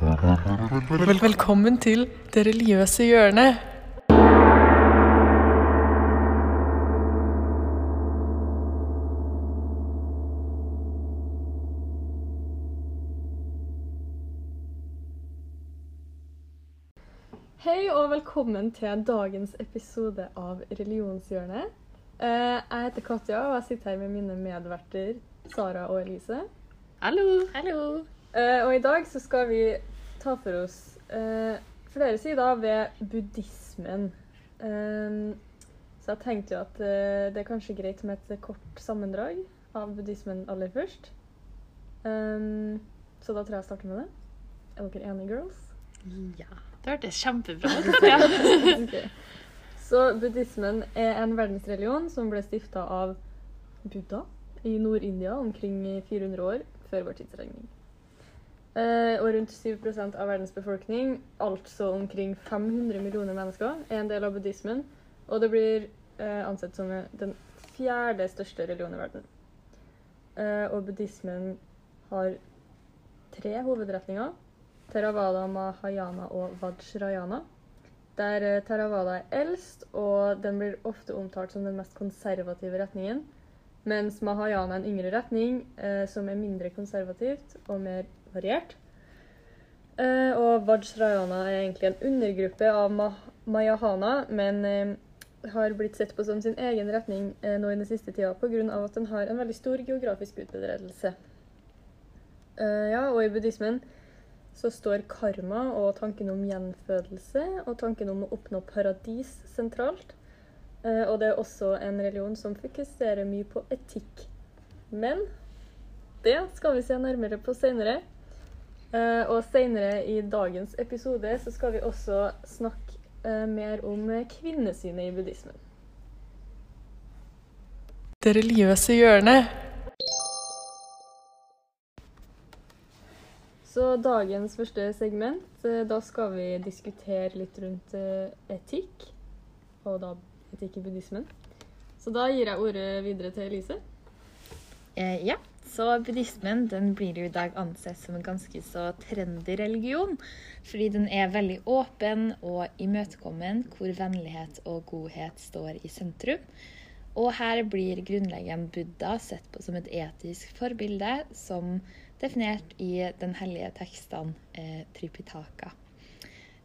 Vel velkommen til det religiøse hjørnet. Hei og velkommen til dagens episode av Religionshjørnet. Eh, Jeg heter Katja, og jeg sitter her med mine medverter Sara og Elise. Hallo. Hallo. Eh, Og i dag så skal vi ta for oss uh, flere sider ved buddhismen. Uh, Så jeg tenkte jo at det er kanskje greit med et kort sammendrag av buddhismen aller først. Så da tror jeg jeg starter med det. Er dere enige, girls? Ja. Det hørtes kjempebra ut. Ja. Ok. Så buddhismen er en verdensreligion som ble stifta av Buddha i Nord-India omkring 400 år før vår tidsregning. Eh, og rundt 7% av verdens befolkning, altså omkring 500 millioner mennesker, er en del av buddhismen. Og det blir eh, ansett som den fjerde største religionen i verden. Eh, og buddhismen har tre hovedretninger. Theravada, Mahayana og Vajrayana. Der Theravada er eldst, og den blir ofte omtalt som den mest konservative retningen. Mens Mahayana er en yngre retning som er mindre konservativt og mer variert. Eh, og Vajrayana er egentlig en undergruppe av Mayahana, men eh, har blitt sett på som sin egen retning eh, nå i den siste tida pga. at den har en veldig stor geografisk utbredelse. Ja, og i buddhismen så står karma og tanken om gjenfødelse og tanken om å oppnå paradis sentralt. Og det er også en religion som fokuserer mye på etikk. Men det skal vi se nærmere på senere. Eh, og senere i dagens episode så skal vi også snakke eh, mer om kvinnesynet i buddhismen. Det religiøse hjørnet. Så dagens første segment, eh, da skal vi diskutere litt rundt eh, etikk. Og da etikk i buddhismen. Så da gir jeg ordet videre til Elise. Eh, ja. Så buddhismen den blir jo i dag ansett som en ganske så trendy religion. Fordi den er veldig åpen og imøtekommen, hvor vennlighet og godhet står i sentrum. Og her blir grunnleggeren Buddha sett på som et etisk forbilde, som definert i den hellige tekstene eh, Tripitaka.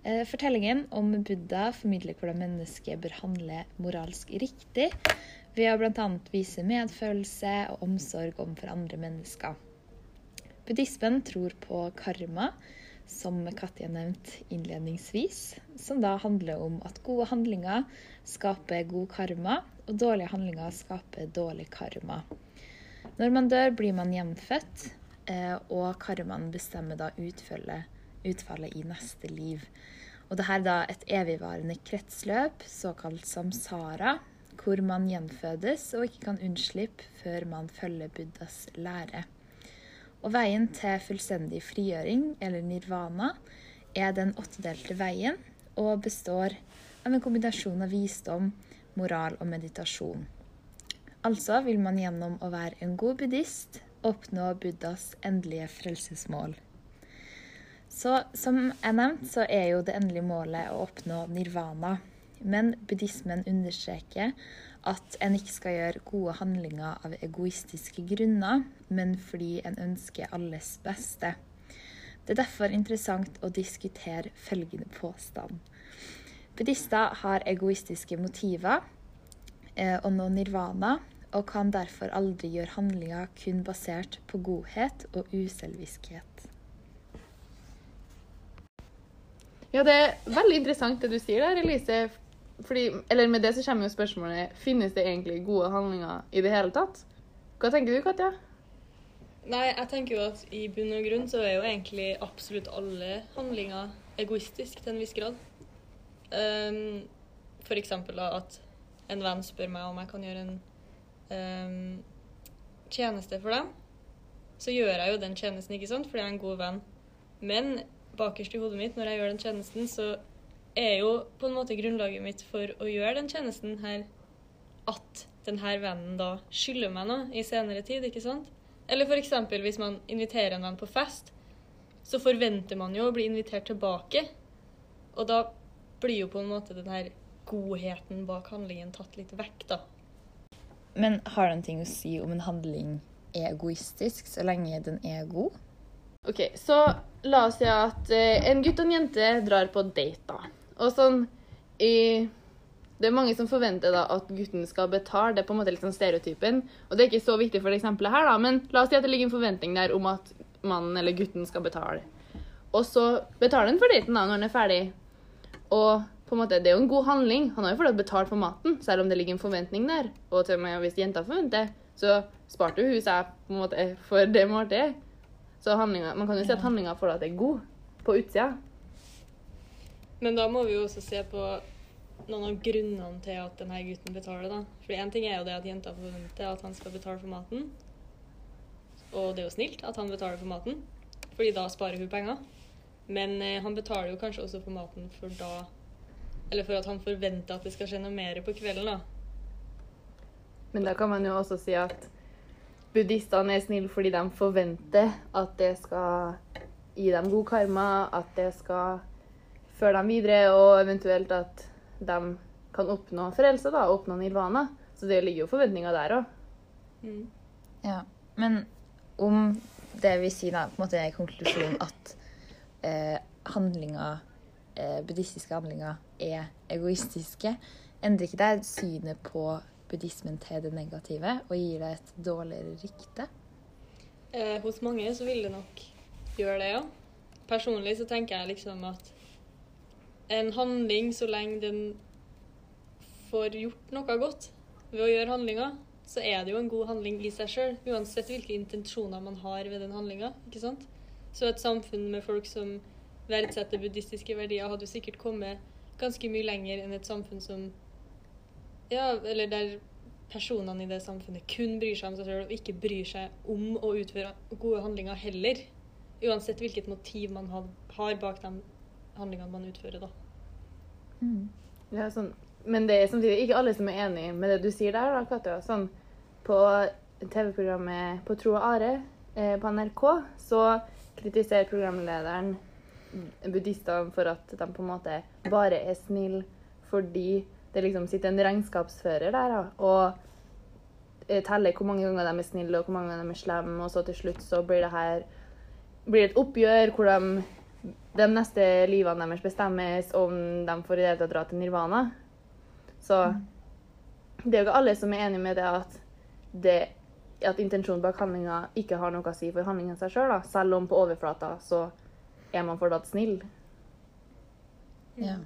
Eh, fortellingen om Buddha formidler hvordan mennesket bør handle moralsk riktig, ved å bl.a. vise medfølelse og omsorg overfor andre mennesker. Buddhismen tror på karma, som Katja nevnte innledningsvis, som da handler om at gode handlinger skaper god karma, og dårlige handlinger skaper dårlig karma. Når man dør, blir man gjenfødt, eh, og karmaen bestemmer da utfallet, utfallet i neste liv. Og dette er da et evigvarende kretsløp, såkalt samsara, hvor man gjenfødes og ikke kan unnslippe før man følger Buddhas lære. Og veien til fullstendig frigjøring, eller nirvana, er den åttedelte veien og består av en kombinasjon av visdom, moral og meditasjon. Altså vil man gjennom å være en god buddhist oppnå Buddhas endelige frelsesmål. Så som jeg nevnte, så er jo det endelige målet å oppnå nirvana. Men buddhismen understreker at en ikke skal gjøre gode handlinger av egoistiske grunner, men fordi en ønsker alles beste. Det er derfor interessant å diskutere følgende påstand. Buddhister har egoistiske motiver og å nå nirvana, og kan derfor aldri gjøre handlinger kun basert på godhet og uselviskhet. Ja, det er veldig interessant det du sier der, Elise. Fordi, eller med det så kommer jo spørsmålet Finnes det egentlig gode handlinger i det hele tatt? Hva tenker du, Katja? Nei, jeg tenker jo at i bunn og grunn så er jo egentlig absolutt alle handlinger egoistisk til en viss grad. Um, for eksempel at en venn spør meg om jeg kan gjøre en um, tjeneste for dem. Så gjør jeg jo den tjenesten, ikke sant, fordi jeg er en god venn. Men bakerst i hodet mitt når jeg gjør den tjenesten, så er jo på en måte grunnlaget mitt for å gjøre den tjenesten her at denne vennen da skylder meg noe i senere tid, ikke sant? Eller for eksempel hvis man inviterer en venn på fest, så forventer man jo å bli invitert tilbake. Og da blir jo på en måte den her godheten bak handlingen tatt litt vekk, da. Men har det noe å si om en handling er egoistisk, så lenge den er god? OK, så la oss si at eh, en gutt og en jente drar på date, da. Og sånn i Det er mange som forventer da at gutten skal betale. Det er på en måte litt sånn stereotypen. Og det er ikke så viktig for det eksempelet her, da, men la oss si at det ligger en forventning der om at mannen eller gutten skal betale. Og så betaler han for daten da når han er ferdig. Og på en måte, det er jo en god handling. Han har jo fortsatt betalt for maten, selv om det ligger en forventning der. Og til og med hvis jenta forventer, så sparte jo hun seg på en måte for det måltidet. Så handlinga, man kan jo si at handlinga det er god på utsida. Men da må vi jo også se på noen av grunnene til at denne gutten betaler, da. For én ting er jo det at jenta forventer at han skal betale for maten. Og det er jo snilt at han betaler for maten, fordi da sparer hun penger. Men eh, han betaler jo kanskje også for maten for da Eller for at han forventer at det skal skje noe mer på kvelden, da. Men da kan man jo også si at buddhistene er snille fordi de forventer at det skal gi dem god karma, at det skal føre dem videre, og eventuelt at de kan oppnå frelse, da, oppnå nirvana. Så det ligger jo forventninger der òg. Mm. Ja, men om det vi sier, da, på en måte er konklusjonen at eh, handlinger, eh, buddhistiske handlinger er egoistiske, endrer ikke det synet på buddhismen til det negative og gir det et dårligere rykte? Eh, hos mange så vil det nok gjøre det, ja. Personlig så tenker jeg liksom at en handling, så lenge den får gjort noe godt ved å gjøre handlinga, så er det jo en god handling i seg sjøl. Uansett hvilke intensjoner man har ved den handlinga. Så et samfunn med folk som verdsetter buddhistiske verdier, hadde jo sikkert kommet ganske mye lenger enn et samfunn som Ja, eller der personene i det samfunnet kun bryr seg om seg sjøl og ikke bryr seg om å utføre gode handlinger heller. Uansett hvilket motiv man har, bak de handlingene man utfører, da. Ja, sånn. Men det er samtidig ikke alle som er enig med det du sier der, da, Katja. Sånn, på TV-programmet På tro og are eh, på NRK så kritiserer programlederen buddhistene for at de på en måte bare er snille fordi det liksom sitter en regnskapsfører der da, og eh, teller hvor mange ganger de er snille og hvor mange ganger de er slemme, og så til slutt så blir det her blir et oppgjør hvor de, de neste livene deres bestemmes om de får i det hele å dra til nirvana. Så det er jo ikke alle som er enig med det at, det, at intensjonen bak handlinga ikke har noe å si for handlingen seg sjøl, selv om på overflata så er man fortsatt snill. Ja.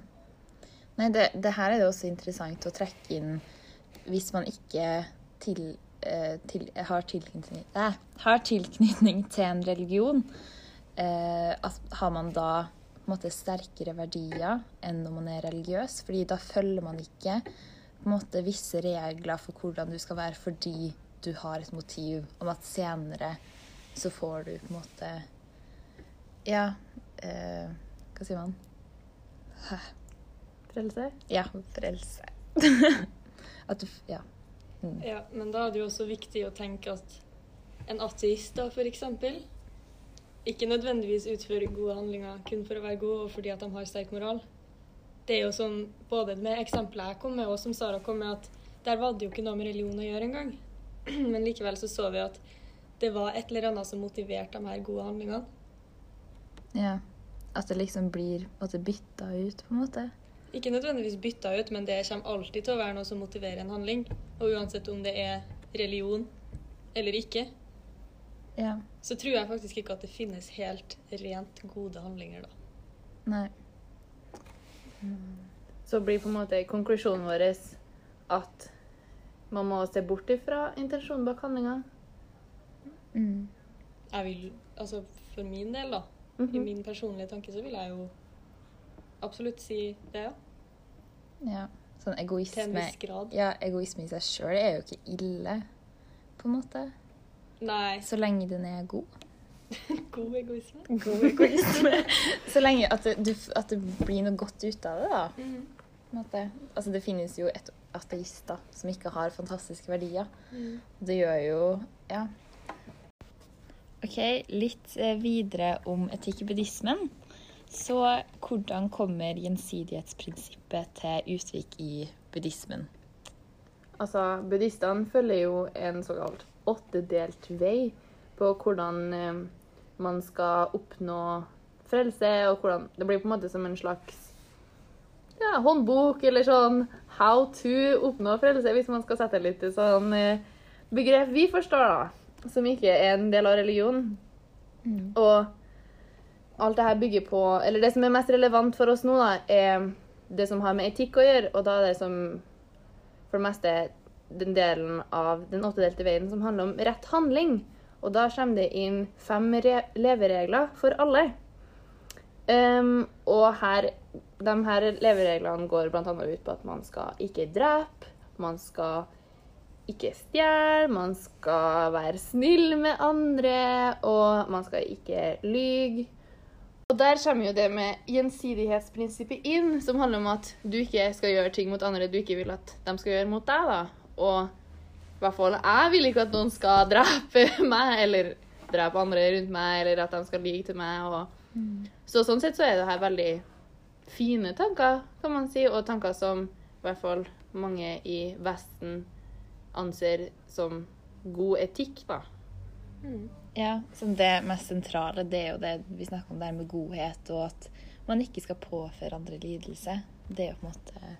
Nei, det, det her er det også interessant å trekke inn hvis man ikke til, eh, til, har, tilknytning, eh, har tilknytning til en religion. Eh, at, har man da på en måte sterkere verdier enn når man er religiøs? Fordi da følger man ikke på en måte visse regler for hvordan du skal være fordi du har et motiv om at senere så får du på en måte Ja, eh, hva sier man? Hæ? Frelse? Ja, frelse. At du Ja. Mm. Ja, men da er det jo også viktig å tenke at en ateist, da, for eksempel, ikke nødvendigvis utfører gode handlinger kun for å være gode og fordi at de har sterk moral. Det er jo sånn, både med eksempelet jeg kom med, og som Sara kom med, at der var det jo ikke noe med religion å gjøre engang. Men likevel så så vi at det var et eller annet som motiverte de her gode handlingene. ja. At det liksom blir at det bytta ut, på en måte. Ikke nødvendigvis bytta ut, men det kommer alltid til å være noe som motiverer en handling. Og uansett om det er religion eller ikke, Ja. så tror jeg faktisk ikke at det finnes helt rent gode handlinger, da. Nei. Så blir på en måte konklusjonen vår at man må se bort ifra intensjonen bak handlinga. Mm. Jeg vil, altså for min del, da, i Mhm. min personlige tanke, så vil jeg jo absolutt si det, ja. Ja. Sånn Til en viss grad. Ja, egoisme i seg sjøl er jo ikke ille, på en måte. Nei, Så lenge den er god. god egoisme. God egoisme. Så lenge at det, du, at det blir noe godt ut av det, da. Mm. På en måte. Altså, det finnes jo et ateister som ikke har fantastiske verdier. Mm. Det gjør jo Ja. OK, litt eh, videre om etikk i buddhismen. Så hvordan kommer gjensidighetsprinsippet til uttrykk i buddhismen? Altså, buddhistene følger jo en såkalt åttedelt vei på hvordan eh, man skal oppnå frelse, og hvordan Det blir på en måte som en slags ja, håndbok, eller sånn how to oppnå frelse, hvis man skal sette litt sånn eh, begrep vi forstår, da, som ikke er en del av religion. Og alt det her bygger på Eller det som er mest relevant for oss nå, da, er det som har med etikk å gjøre, og da er det som for det meste den delen av den åttedelte veien som handler om rett handling. Og da kommer det inn fem re leveregler for alle. Um, og her, de her levereglene går bl.a. ut på at man skal ikke drepe, man skal ikke stjele, man skal være snill med andre, og man skal ikke lyge. Og der kommer jo det med gjensidighetsprinsippet inn, som handler om at du ikke skal gjøre ting mot andre du ikke vil at de skal gjøre mot deg. da. Og i hvert fall jeg vil ikke at noen skal drepe meg, eller drepe andre rundt meg, eller at de skal lyve til meg. og så sånn sett så er det her veldig fine tanker, kan man si, og tanker som i hvert fall mange i Vesten anser som god etikk, da. Ja, så Det mest sentrale det er jo det vi snakker om der med godhet, og at man ikke skal påføre andre lidelse. Det er jo på en måte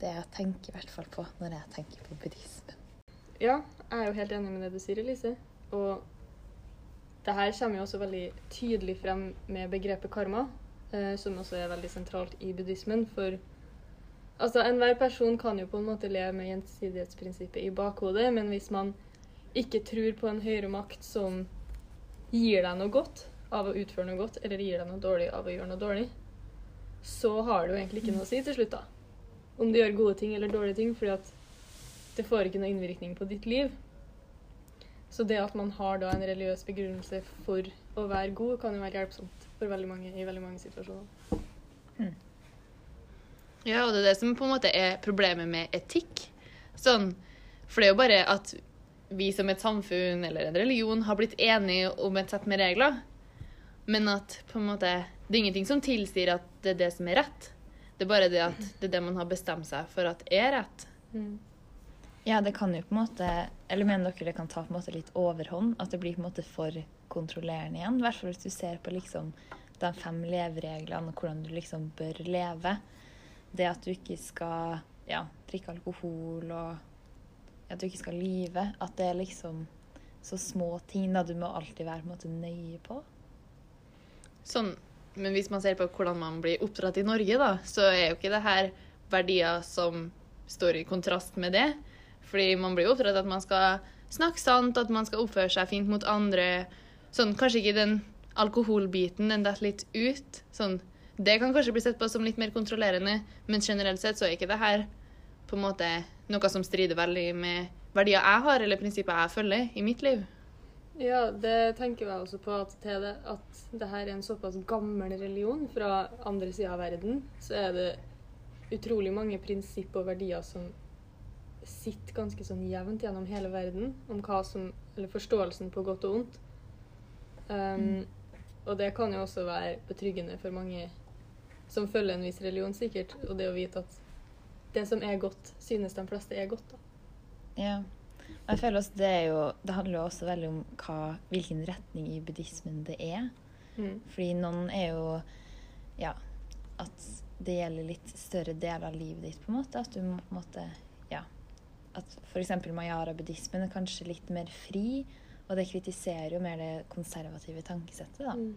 det jeg tenker i hvert fall på når jeg tenker på buddhismen. Ja, jeg er jo helt enig med det du sier, Elise. Og det her kommer jo også veldig tydelig frem med begrepet karma, eh, som også er veldig sentralt i buddhismen. For altså, enhver person kan jo på en måte leve med gjensidighetsprinsippet i bakhodet, men hvis man ikke tror på en høyere makt som gir deg noe godt av å utføre noe godt, eller gir deg noe dårlig av å gjøre noe dårlig, så har det jo egentlig ikke noe å si til slutt, da. Om du gjør gode ting eller dårlige ting, fordi at det får ikke noe innvirkning på ditt liv. Så det at man har da en religiøs begrunnelse for å være god, kan jo være hjelpsomt for veldig mange i veldig mange situasjoner. Ja, og det er det som på en måte er problemet med etikk. Sånn, for det er jo bare at vi som et samfunn eller en religion har blitt enige om et sett med regler, men at på en måte det er ingenting som tilsier at det er det som er rett. Det er bare det at det er det man har bestemt seg for at er rett. Ja, det kan jo på en måte Eller mener dere det kan ta på en måte litt overhånd? At det blir på en måte for kontrollerende igjen? I hvert fall hvis du ser på liksom de fem levereglene og hvordan du liksom bør leve. Det at du ikke skal ja, drikke alkohol og at du ikke skal lyve. At det er liksom så små ting da du må alltid være på en måte nøye på. Sånn, men hvis man ser på hvordan man blir oppdratt i Norge, da, så er jo ikke det her verdier som står i kontrast med det. Fordi man blir oppdratt at man skal snakke sant, at man skal oppføre seg fint mot andre. Sånn, kanskje ikke den alkoholbiten, den detter litt ut. Sånn, det kan kanskje bli sett på som litt mer kontrollerende, men generelt sett så er ikke det her på en måte noe som strider veldig med verdier jeg har, eller prinsipper jeg følger i mitt liv. Ja, det tenker jeg også på at til det at det her er en såpass gammel religion fra andre sida av verden, så er det utrolig mange prinsipp og verdier som sitter ganske sånn jevnt gjennom hele verden, om hva som Eller forståelsen på godt og vondt. Um, Og det kan jo også være betryggende for mange som følger en viss religion, sikkert, og det å vite at det som er godt, synes de fleste er godt, da. Ja. Jeg føler også det er jo Det handler jo også veldig om hva, hvilken retning i buddhismen det er. Mm. Fordi noen er jo Ja, at det gjelder litt større deler av livet ditt, på en måte. At du må på en måte Ja. At f.eks. mayara-buddhismen er kanskje litt mer fri, og det kritiserer jo mer det konservative tankesettet, da. Mm.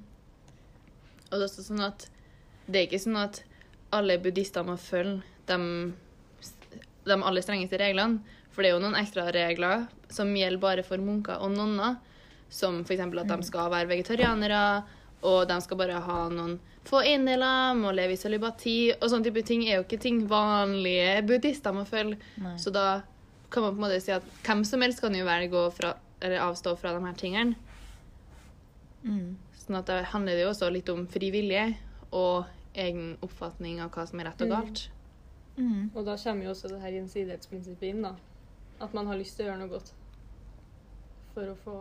Og det er også sånn at det er ikke sånn at alle buddhister må følge de, de aller strengeste reglene. For det er jo noen ekstra regler som gjelder bare for munker og nonner. Som f.eks. at de skal være vegetarianere, og de skal bare ha noen få eiendeler, må leve i cølibati. Og sånne type ting er jo ikke ting vanlige buddhister må følge. Nei. Så da kan man på en måte si at hvem som helst kan jo velge å fra, eller avstå fra de her tingene. Mm. Sånn at det handler det jo også litt om fri vilje og egen oppfatning av hva som er rett og Mm. galt. Mm. Og da kommer jo også det her gjensidighetsprinsippet inn, da. At man har lyst til å gjøre noe godt for å få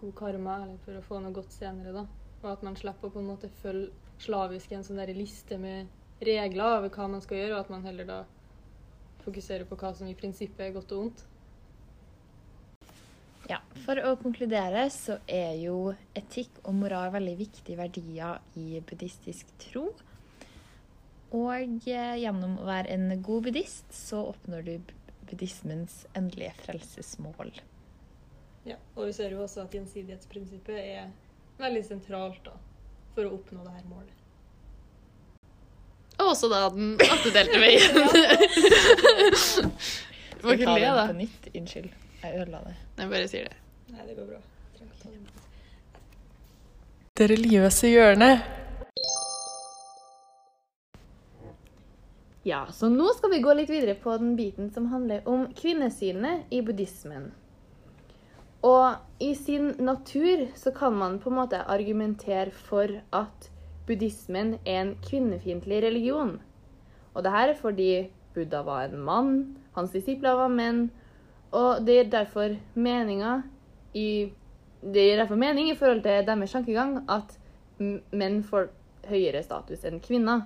god karma, eller for å få noe godt senere, da. Og at man slipper å på en måte følge slavisk en sånn liste med regler over hva man skal gjøre, og at man heller da fokuserer på hva som i prinsippet er godt og vondt. Ja, For å konkludere så er jo etikk og moral veldig viktige verdier i buddhistisk tro. Og eh, gjennom å være en god buddhist så oppnår du buddhismens endelige frelsesmål. Ja, og vi ser jo også at gjensidighetsprinsippet er veldig sentralt da, for å oppnå det her målet. Og også da den attedelte veien. Du må ikke le, da. på nytt? Unnskyld, jeg ødela det. Jeg bare sier det. Nei, det går bra. Det religiøse hjørnet. Ja, så nå skal vi gå litt videre på den biten som handler om kvinnesynet i buddhismen. Og i sin natur så kan man på en måte argumentere for at buddhismen er en kvinnefiendtlig religion. Og det her er fordi Buddha var en mann, hans disipler var menn, og det gir derfor meninga i Det gir derfor mening i forhold til deres tankegang at menn får høyere status enn kvinner.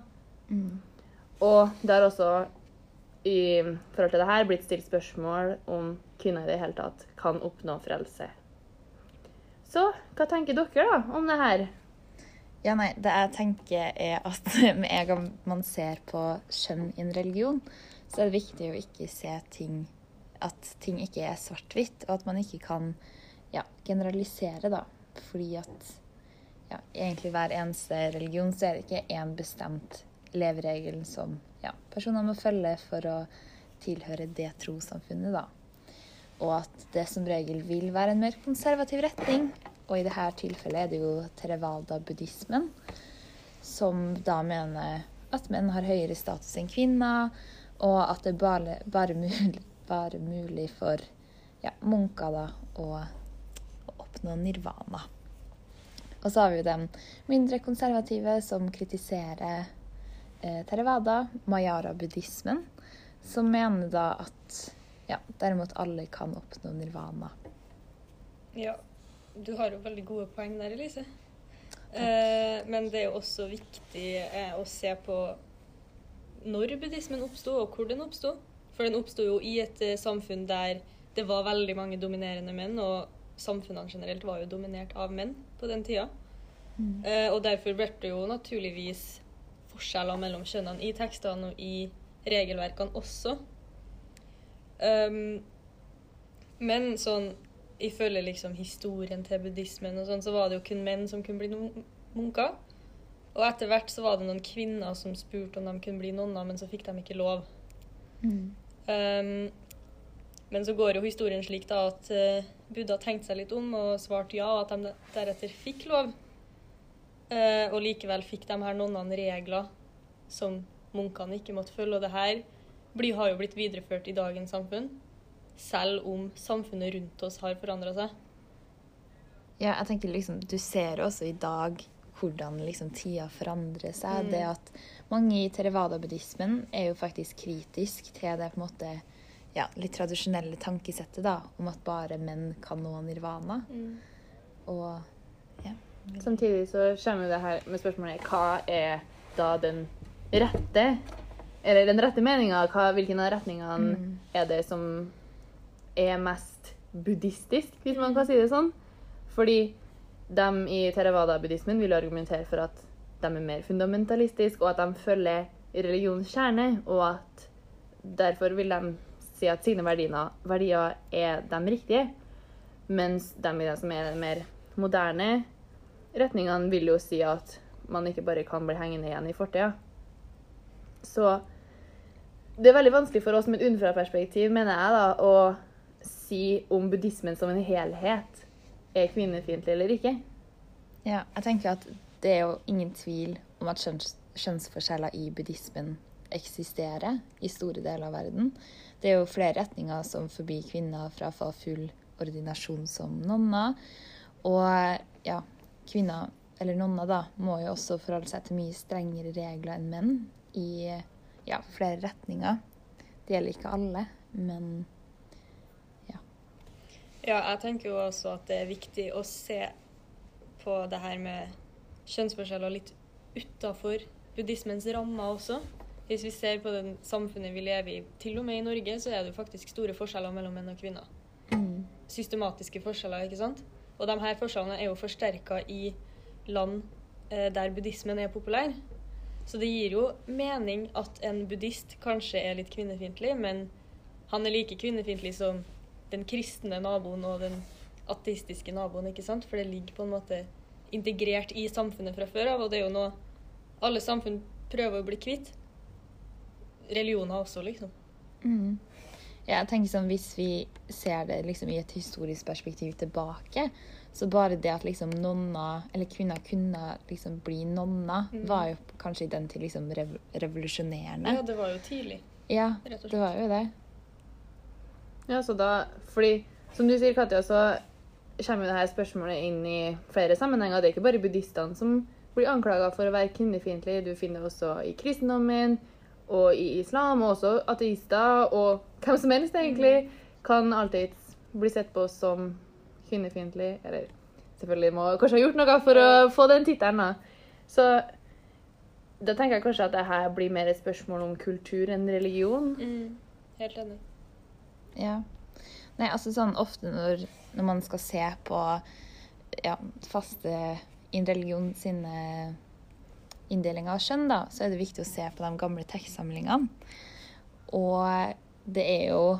Og det har også i forhold til det her blitt stilt spørsmål om kvinner i det hele tatt kan oppnå frelse. Så hva tenker dere da om det her? Ja, nei, det jeg tenker er at med en gang man ser på kjønn i en religion, så er det viktig å ikke se ting At ting ikke er svart-hvitt, og at man ikke kan ja, generalisere, da. Fordi at ja, egentlig hver eneste religion så er det ikke én bestemt leveregel som ja, personer må følge for å tilhøre det trossamfunnet, da. Og at det som regel vil være en mer konservativ retning. Og i dette tilfellet er det jo Theravada-buddhismen, som da mener at menn har høyere status enn kvinner, og at det bare, bare, mulig, bare mulig for ja, munker da å, å oppnå nirvana. Og så har vi jo de mindre konservative som kritiserer Theravada, mayara-buddhismen, som mener da at ja, derimot alle kan oppnå nirvana. Ja, du har jo veldig gode poeng der, Elise. Eh, men det er jo også viktig eh, å se på når buddhismen oppsto, og hvor den oppsto. For den oppsto jo i et eh, samfunn der det var veldig mange dominerende menn, og samfunnene generelt var jo dominert av menn på den tida. Eh, og derfor ble det jo naturligvis forskjeller mellom kjønnene i tekstene og i regelverkene også. Um, men sånn ifølge liksom historien til buddhismen og sånn, så var det jo kun menn som kunne bli munker. Og etter hvert så var det noen kvinner som spurte om de kunne bli nonner, men så fikk de ikke lov. Um, men så går jo historien slik da at eh, Buddha tenkte seg litt om og svarte ja, og at de deretter fikk lov. Eh, og likevel fikk de her nonnene regler som munkene ikke måtte følge. Og det her blir, har jo blitt videreført i dagens samfunn, selv om samfunnet rundt oss har forandra seg. Ja, jeg tenker liksom, Du ser også i dag hvordan liksom tida forandrer seg. Mm. Det at mange i Theravada-buddhismen er jo faktisk kritisk til det på en måte ja, litt tradisjonelle tankesettet da, om at bare menn kan nå nirvana. Og ja. Samtidig så kommer jo det her med spørsmålet hva er da den rette Eller den rette meninga? Hvilken av retningene Mm. er det som er mest buddhistisk, hvis man kan si det sånn? Fordi de i Theravada-buddhismen vil argumentere for at de er mer fundamentalistiske, og at de følger religionens kjerne, og at derfor vil de si at sine verdier, verdier er de riktige, mens de de som er mer moderne retningene vil jo si at man ikke bare kan bli hengende igjen i fortida. Så det er veldig vanskelig for oss med et utenfraperspektiv, mener jeg, da, å si om buddhismen som en helhet er kvinnefiendtlig eller ikke. ja, jeg tenker at det er jo ingen tvil om at kjønns, kjønnsforskjeller i buddhismen eksisterer i store deler av verden. Det er jo flere retninger som forbyr kvinner fra å få full ordinasjon som nonner. Og ja, kvinner, eller nonner da, må jo også forholde seg til mye strengere regler enn menn i ja, flere retninger. Det gjelder ikke alle, men Ja, jeg tenker jo også at det er viktig å se på det her med kjønnsforskjeller litt utafor buddhismens rammer også. Hvis vi ser på det samfunnet vi lever i, til og med i Norge, så er det jo faktisk store forskjeller mellom menn og kvinner. Systematiske forskjeller, ikke sant? Og de her forskjellene er jo forsterka i land eh, der buddhismen er populær. Så det gir jo mening at en buddhist kanskje er litt kvinnefiendtlig, men han er like kvinnefiendtlig som den kristne naboen og den ateistiske naboen, ikke sant? For det ligger på en måte integrert i samfunnet fra før av, og det er jo noe alle samfunn prøver å bli kvitt. Religioner også, liksom. Mm. Ja, jeg tenker sånn, Hvis vi ser det liksom i et historisk perspektiv tilbake, så bare det at liksom nonna, eller kvinner kunne liksom bli nonna, Mm. var jo kanskje i den tid liksom rev revolusjonerende. Ja, det var jo tidlig, Ja, det var jo det. Ja, så da, fordi som du sier, Katja, så kommer jo dette spørsmålet inn i flere sammenhenger. Det er ikke bare buddhistene som blir anklaga for å være kvinnefiendtlige. Du finner det også i kristendommen og i islam, og også ateister og hvem som helst egentlig kan alltid bli sett på som kvinnefiendtlig. Eller selvfølgelig må kanskje ha gjort noe for å få den tittelen, da. Så da tenker jeg kanskje at det her blir mer et spørsmål om kultur enn religion. Mm. Helt enig. Ja. Nei, altså sånn ofte når, når man skal se på ja, faste i en religion sine inndelinger av kjønn, da, så er det viktig å se på de gamle tekstsamlingene. Og det er jo,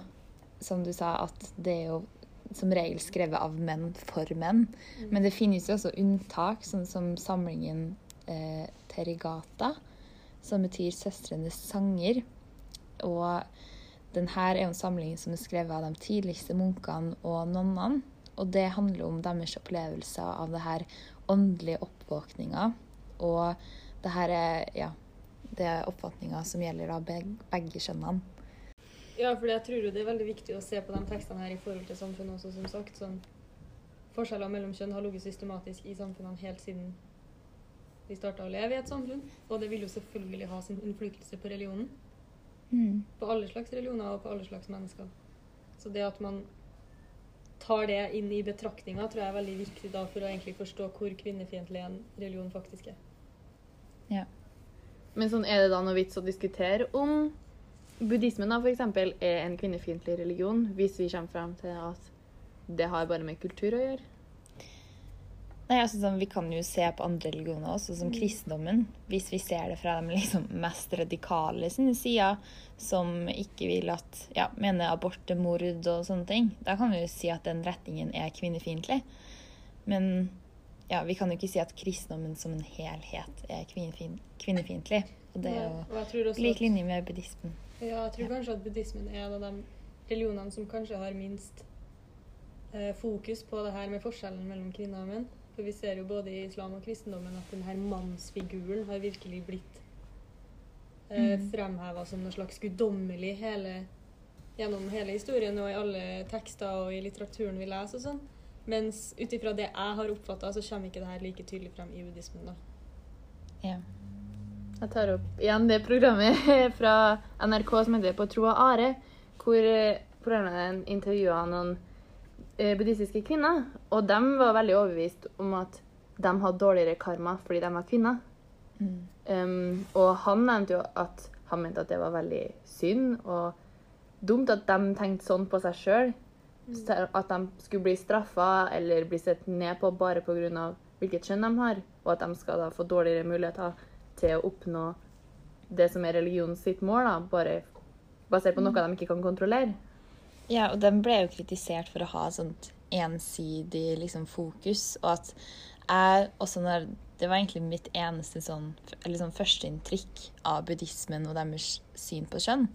som du sa, at det er jo som regel skrevet av menn for menn. Men det finnes jo også unntak, sånn som samlingen eh, Terigata, som betyr 'søstrenes sanger'. Og den her er jo en samling som er skrevet av de tidligste munkene og nonnene. Og det handler om deres opplevelser av det her åndelige oppvåkninga. Og det her er ja, det er oppfatninga som gjelder da begge, begge kjønnene. Ja, for jeg tror jo det er veldig viktig å se på de tekstene her i forhold til samfunnet også, som sagt. Sånn, forskjeller mellom kjønn har ligget systematisk i samfunnene helt siden vi starta å leve i et samfunn. Og det vil jo selvfølgelig ha sin innflytelse på religionen. Mm. På alle slags religioner og på alle slags mennesker. Så det at man tar det inn i betraktninga, tror jeg er veldig viktig da for å egentlig forstå hvor kvinnefiendtlig en religion faktisk er. Men sånn er det da noe vits å diskutere om buddhismen da, for eksempel, er en kvinnefiendtlig religion, hvis vi kommer frem til at det har bare med kultur å gjøre? Nei, altså sånn, Vi kan jo se på andre religioner også, som kristendommen. Hvis vi ser det fra de liksom mest radikale sine sider, som ikke vil at ja, mener abort er mord og sånne ting. Da kan vi jo si at den retningen er kvinnefiendtlig. Men ja, vi kan jo ikke si at kristendommen som en helhet er kvinnefiendtlig. Og det er jo lik linje med buddhismen. Ja, jeg tror kanskje at buddhismen er en av de religionene som kanskje har minst eh, fokus på det her med forskjellen mellom kvinner og menn. For vi ser jo både i islam og kristendommen at denne mannsfiguren har virkelig blitt eh, Mm. fremheva som noe slags guddommelig hele, gjennom hele historien og i alle tekster og i litteraturen vi leser og sånn. Mens ut ifra det jeg har oppfatta, så kommer ikke det her like tydelig frem i buddhismen. da. Ja. Jeg tar opp igjen det programmet fra NRK som heter På tro og are, hvor eh, programlederen intervjua noen eh, buddhistiske kvinner. Og de var veldig overbevist om at de hadde dårligere karma fordi de var kvinner. Mm. Um, og han nevnte jo at han mente at det var veldig synd og dumt at de tenkte sånn på seg sjøl. At de skulle bli straffa eller bli sett ned på bare pga. hvilket kjønn de har. Og at de skal da få dårligere muligheter til å oppnå det som er religionen sitt mål, da, bare basert på noe de ikke kan kontrollere. Ja, og den ble jo kritisert for å ha sånt ensidig liksom, fokus, og at jeg også når Det var egentlig mitt eneste sånn, eller sånn førsteinntrykk av buddhismen og deres syn på kjønn.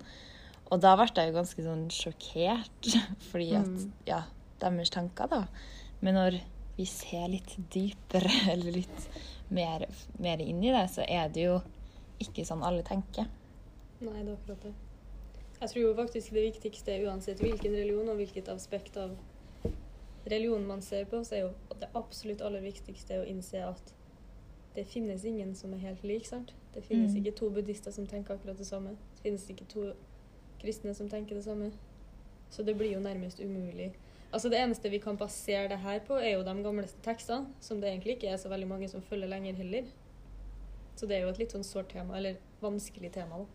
Og da ble jeg jo ganske sånn sjokkert, fordi at Ja, deres tanker, da. Men når vi ser litt dypere, eller litt mer, mer inn i det, så er det jo ikke sånn alle tenker. Nei, det er akkurat det. Jeg tror jo faktisk det viktigste, uansett hvilken religion og hvilket aspekt av religionen man ser på, så er jo det absolutt aller viktigste å innse at det finnes ingen som er helt lik, sant? Det finnes Mm. ikke to buddhister som tenker akkurat det samme. Det finnes ikke to kristne som tenker det samme. Så det blir jo nærmest umulig. Altså Det eneste vi kan basere det her på, er jo de gamleste tekstene, som det egentlig ikke er så veldig mange som følger lenger heller. Så det er jo et litt sånn sårt tema, eller vanskelig tema. da.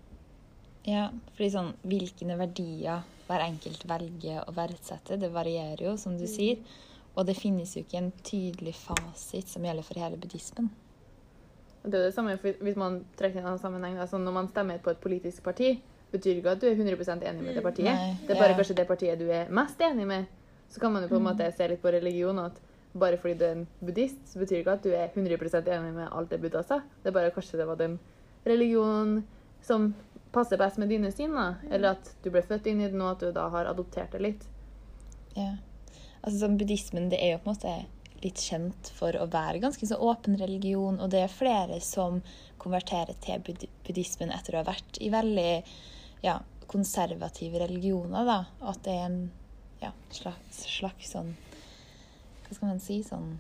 Ja, fordi sånn hvilke verdier hver enkelt velger å verdsette, det varierer jo, som du sier. Og det finnes jo ikke en tydelig fasit som gjelder for hele buddhismen. Det er jo det samme hvis man trekker inn en sammenheng. Sånn når man stemmer på et politisk parti, betyr ikke at du er 100 enig med det partiet. Nei, det er bare ja. kanskje det partiet du er mest enig med. Så kan man jo på en måte se litt på religion at bare fordi du er en buddhist, så betyr ikke at du er 100 enig med alt det Buddha sa. Det er bare kanskje det var den religionen som passer best med dine syn, da. Eller at du ble født inn i den, og at du da har adoptert det litt. Ja. Altså sånn Buddhismen det er jo på en måte litt kjent for å være ganske så åpen religion, og det er flere som konverterer til buddhismen etter å ha vært i veldig ja, konservative religioner. da. At det er en ja, slags, slags sånn Hva skal man si? Sånn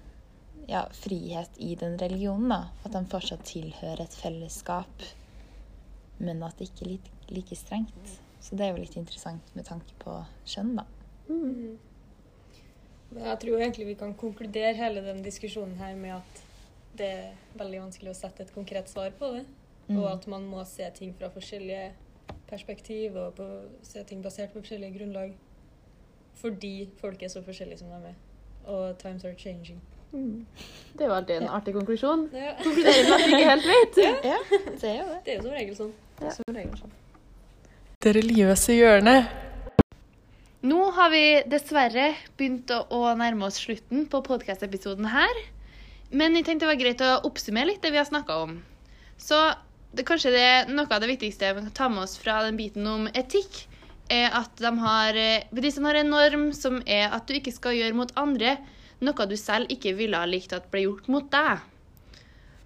ja, frihet i den religionen. da. At de fortsatt tilhører et fellesskap, men at det ikke er like, like strengt. Så det er jo litt interessant med tanke på kjønn, da. Mm. jeg tror egentlig vi kan konkludere hele den diskusjonen her med at det er veldig vanskelig å sette et konkret svar på det. Mm. Og at man må se ting fra forskjellige perspektiv og på, se ting basert på forskjellige grunnlag. Fordi folk er så forskjellige som de er. Og times are changing. Det er jo alltid en Ja. artig konklusjon. Det er, Konkluderer med at vi ikke helt vet. Ja, det er jo det. det er jo som regel sånn. Som regel sånn. Det religiøse hjørnet. Nå har vi dessverre begynt å, å nærme oss slutten på podkast-episoden her. Men jeg tenkte det var greit å oppsummere litt det vi har snakka om. Så det, kanskje det noe av det viktigste vi kan ta med oss fra den biten om etikk, er at de har, bedriftene har en norm som er at du ikke skal gjøre mot andre noe du selv ikke ville ha likt at ble gjort mot deg.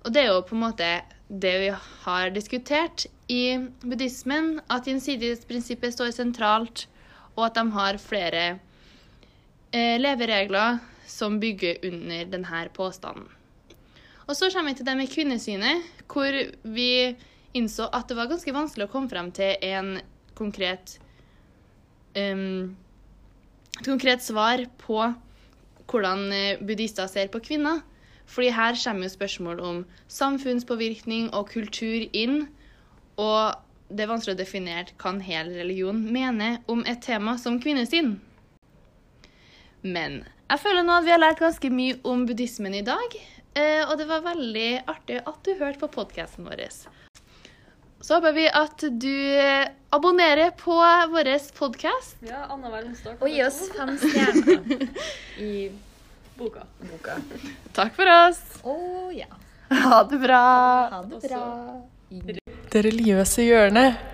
Og det er jo på en måte det vi har diskutert i buddhismen, at gjensidighetsprinsippet står sentralt, og at de har flere eh, leveregler som bygger under denne påstanden. Og så kommer vi til det med kvinnesynet, hvor vi innså at det var ganske vanskelig å komme frem til en konkret um, et konkret svar på hvordan eh, buddhister ser på kvinner. Fordi her kommer jo spørsmål om samfunnspåvirkning og kultur inn. Og det er vanskelig å definere hva en hel religion mener om et tema som kvinnesyn. Men jeg føler nå at vi har lært ganske mye om buddhismen i dag. Eh, Og det var veldig artig at du hørte på podkasten vår. Så håper vi at du eh, abonnerer på vår podkast. Ja, annenhver onsdag. Og gi oss fem stjerner i boka. boka. Takk for oss. Å ja. Ha det bra. Ha det bra. Det religiøse hjørnet.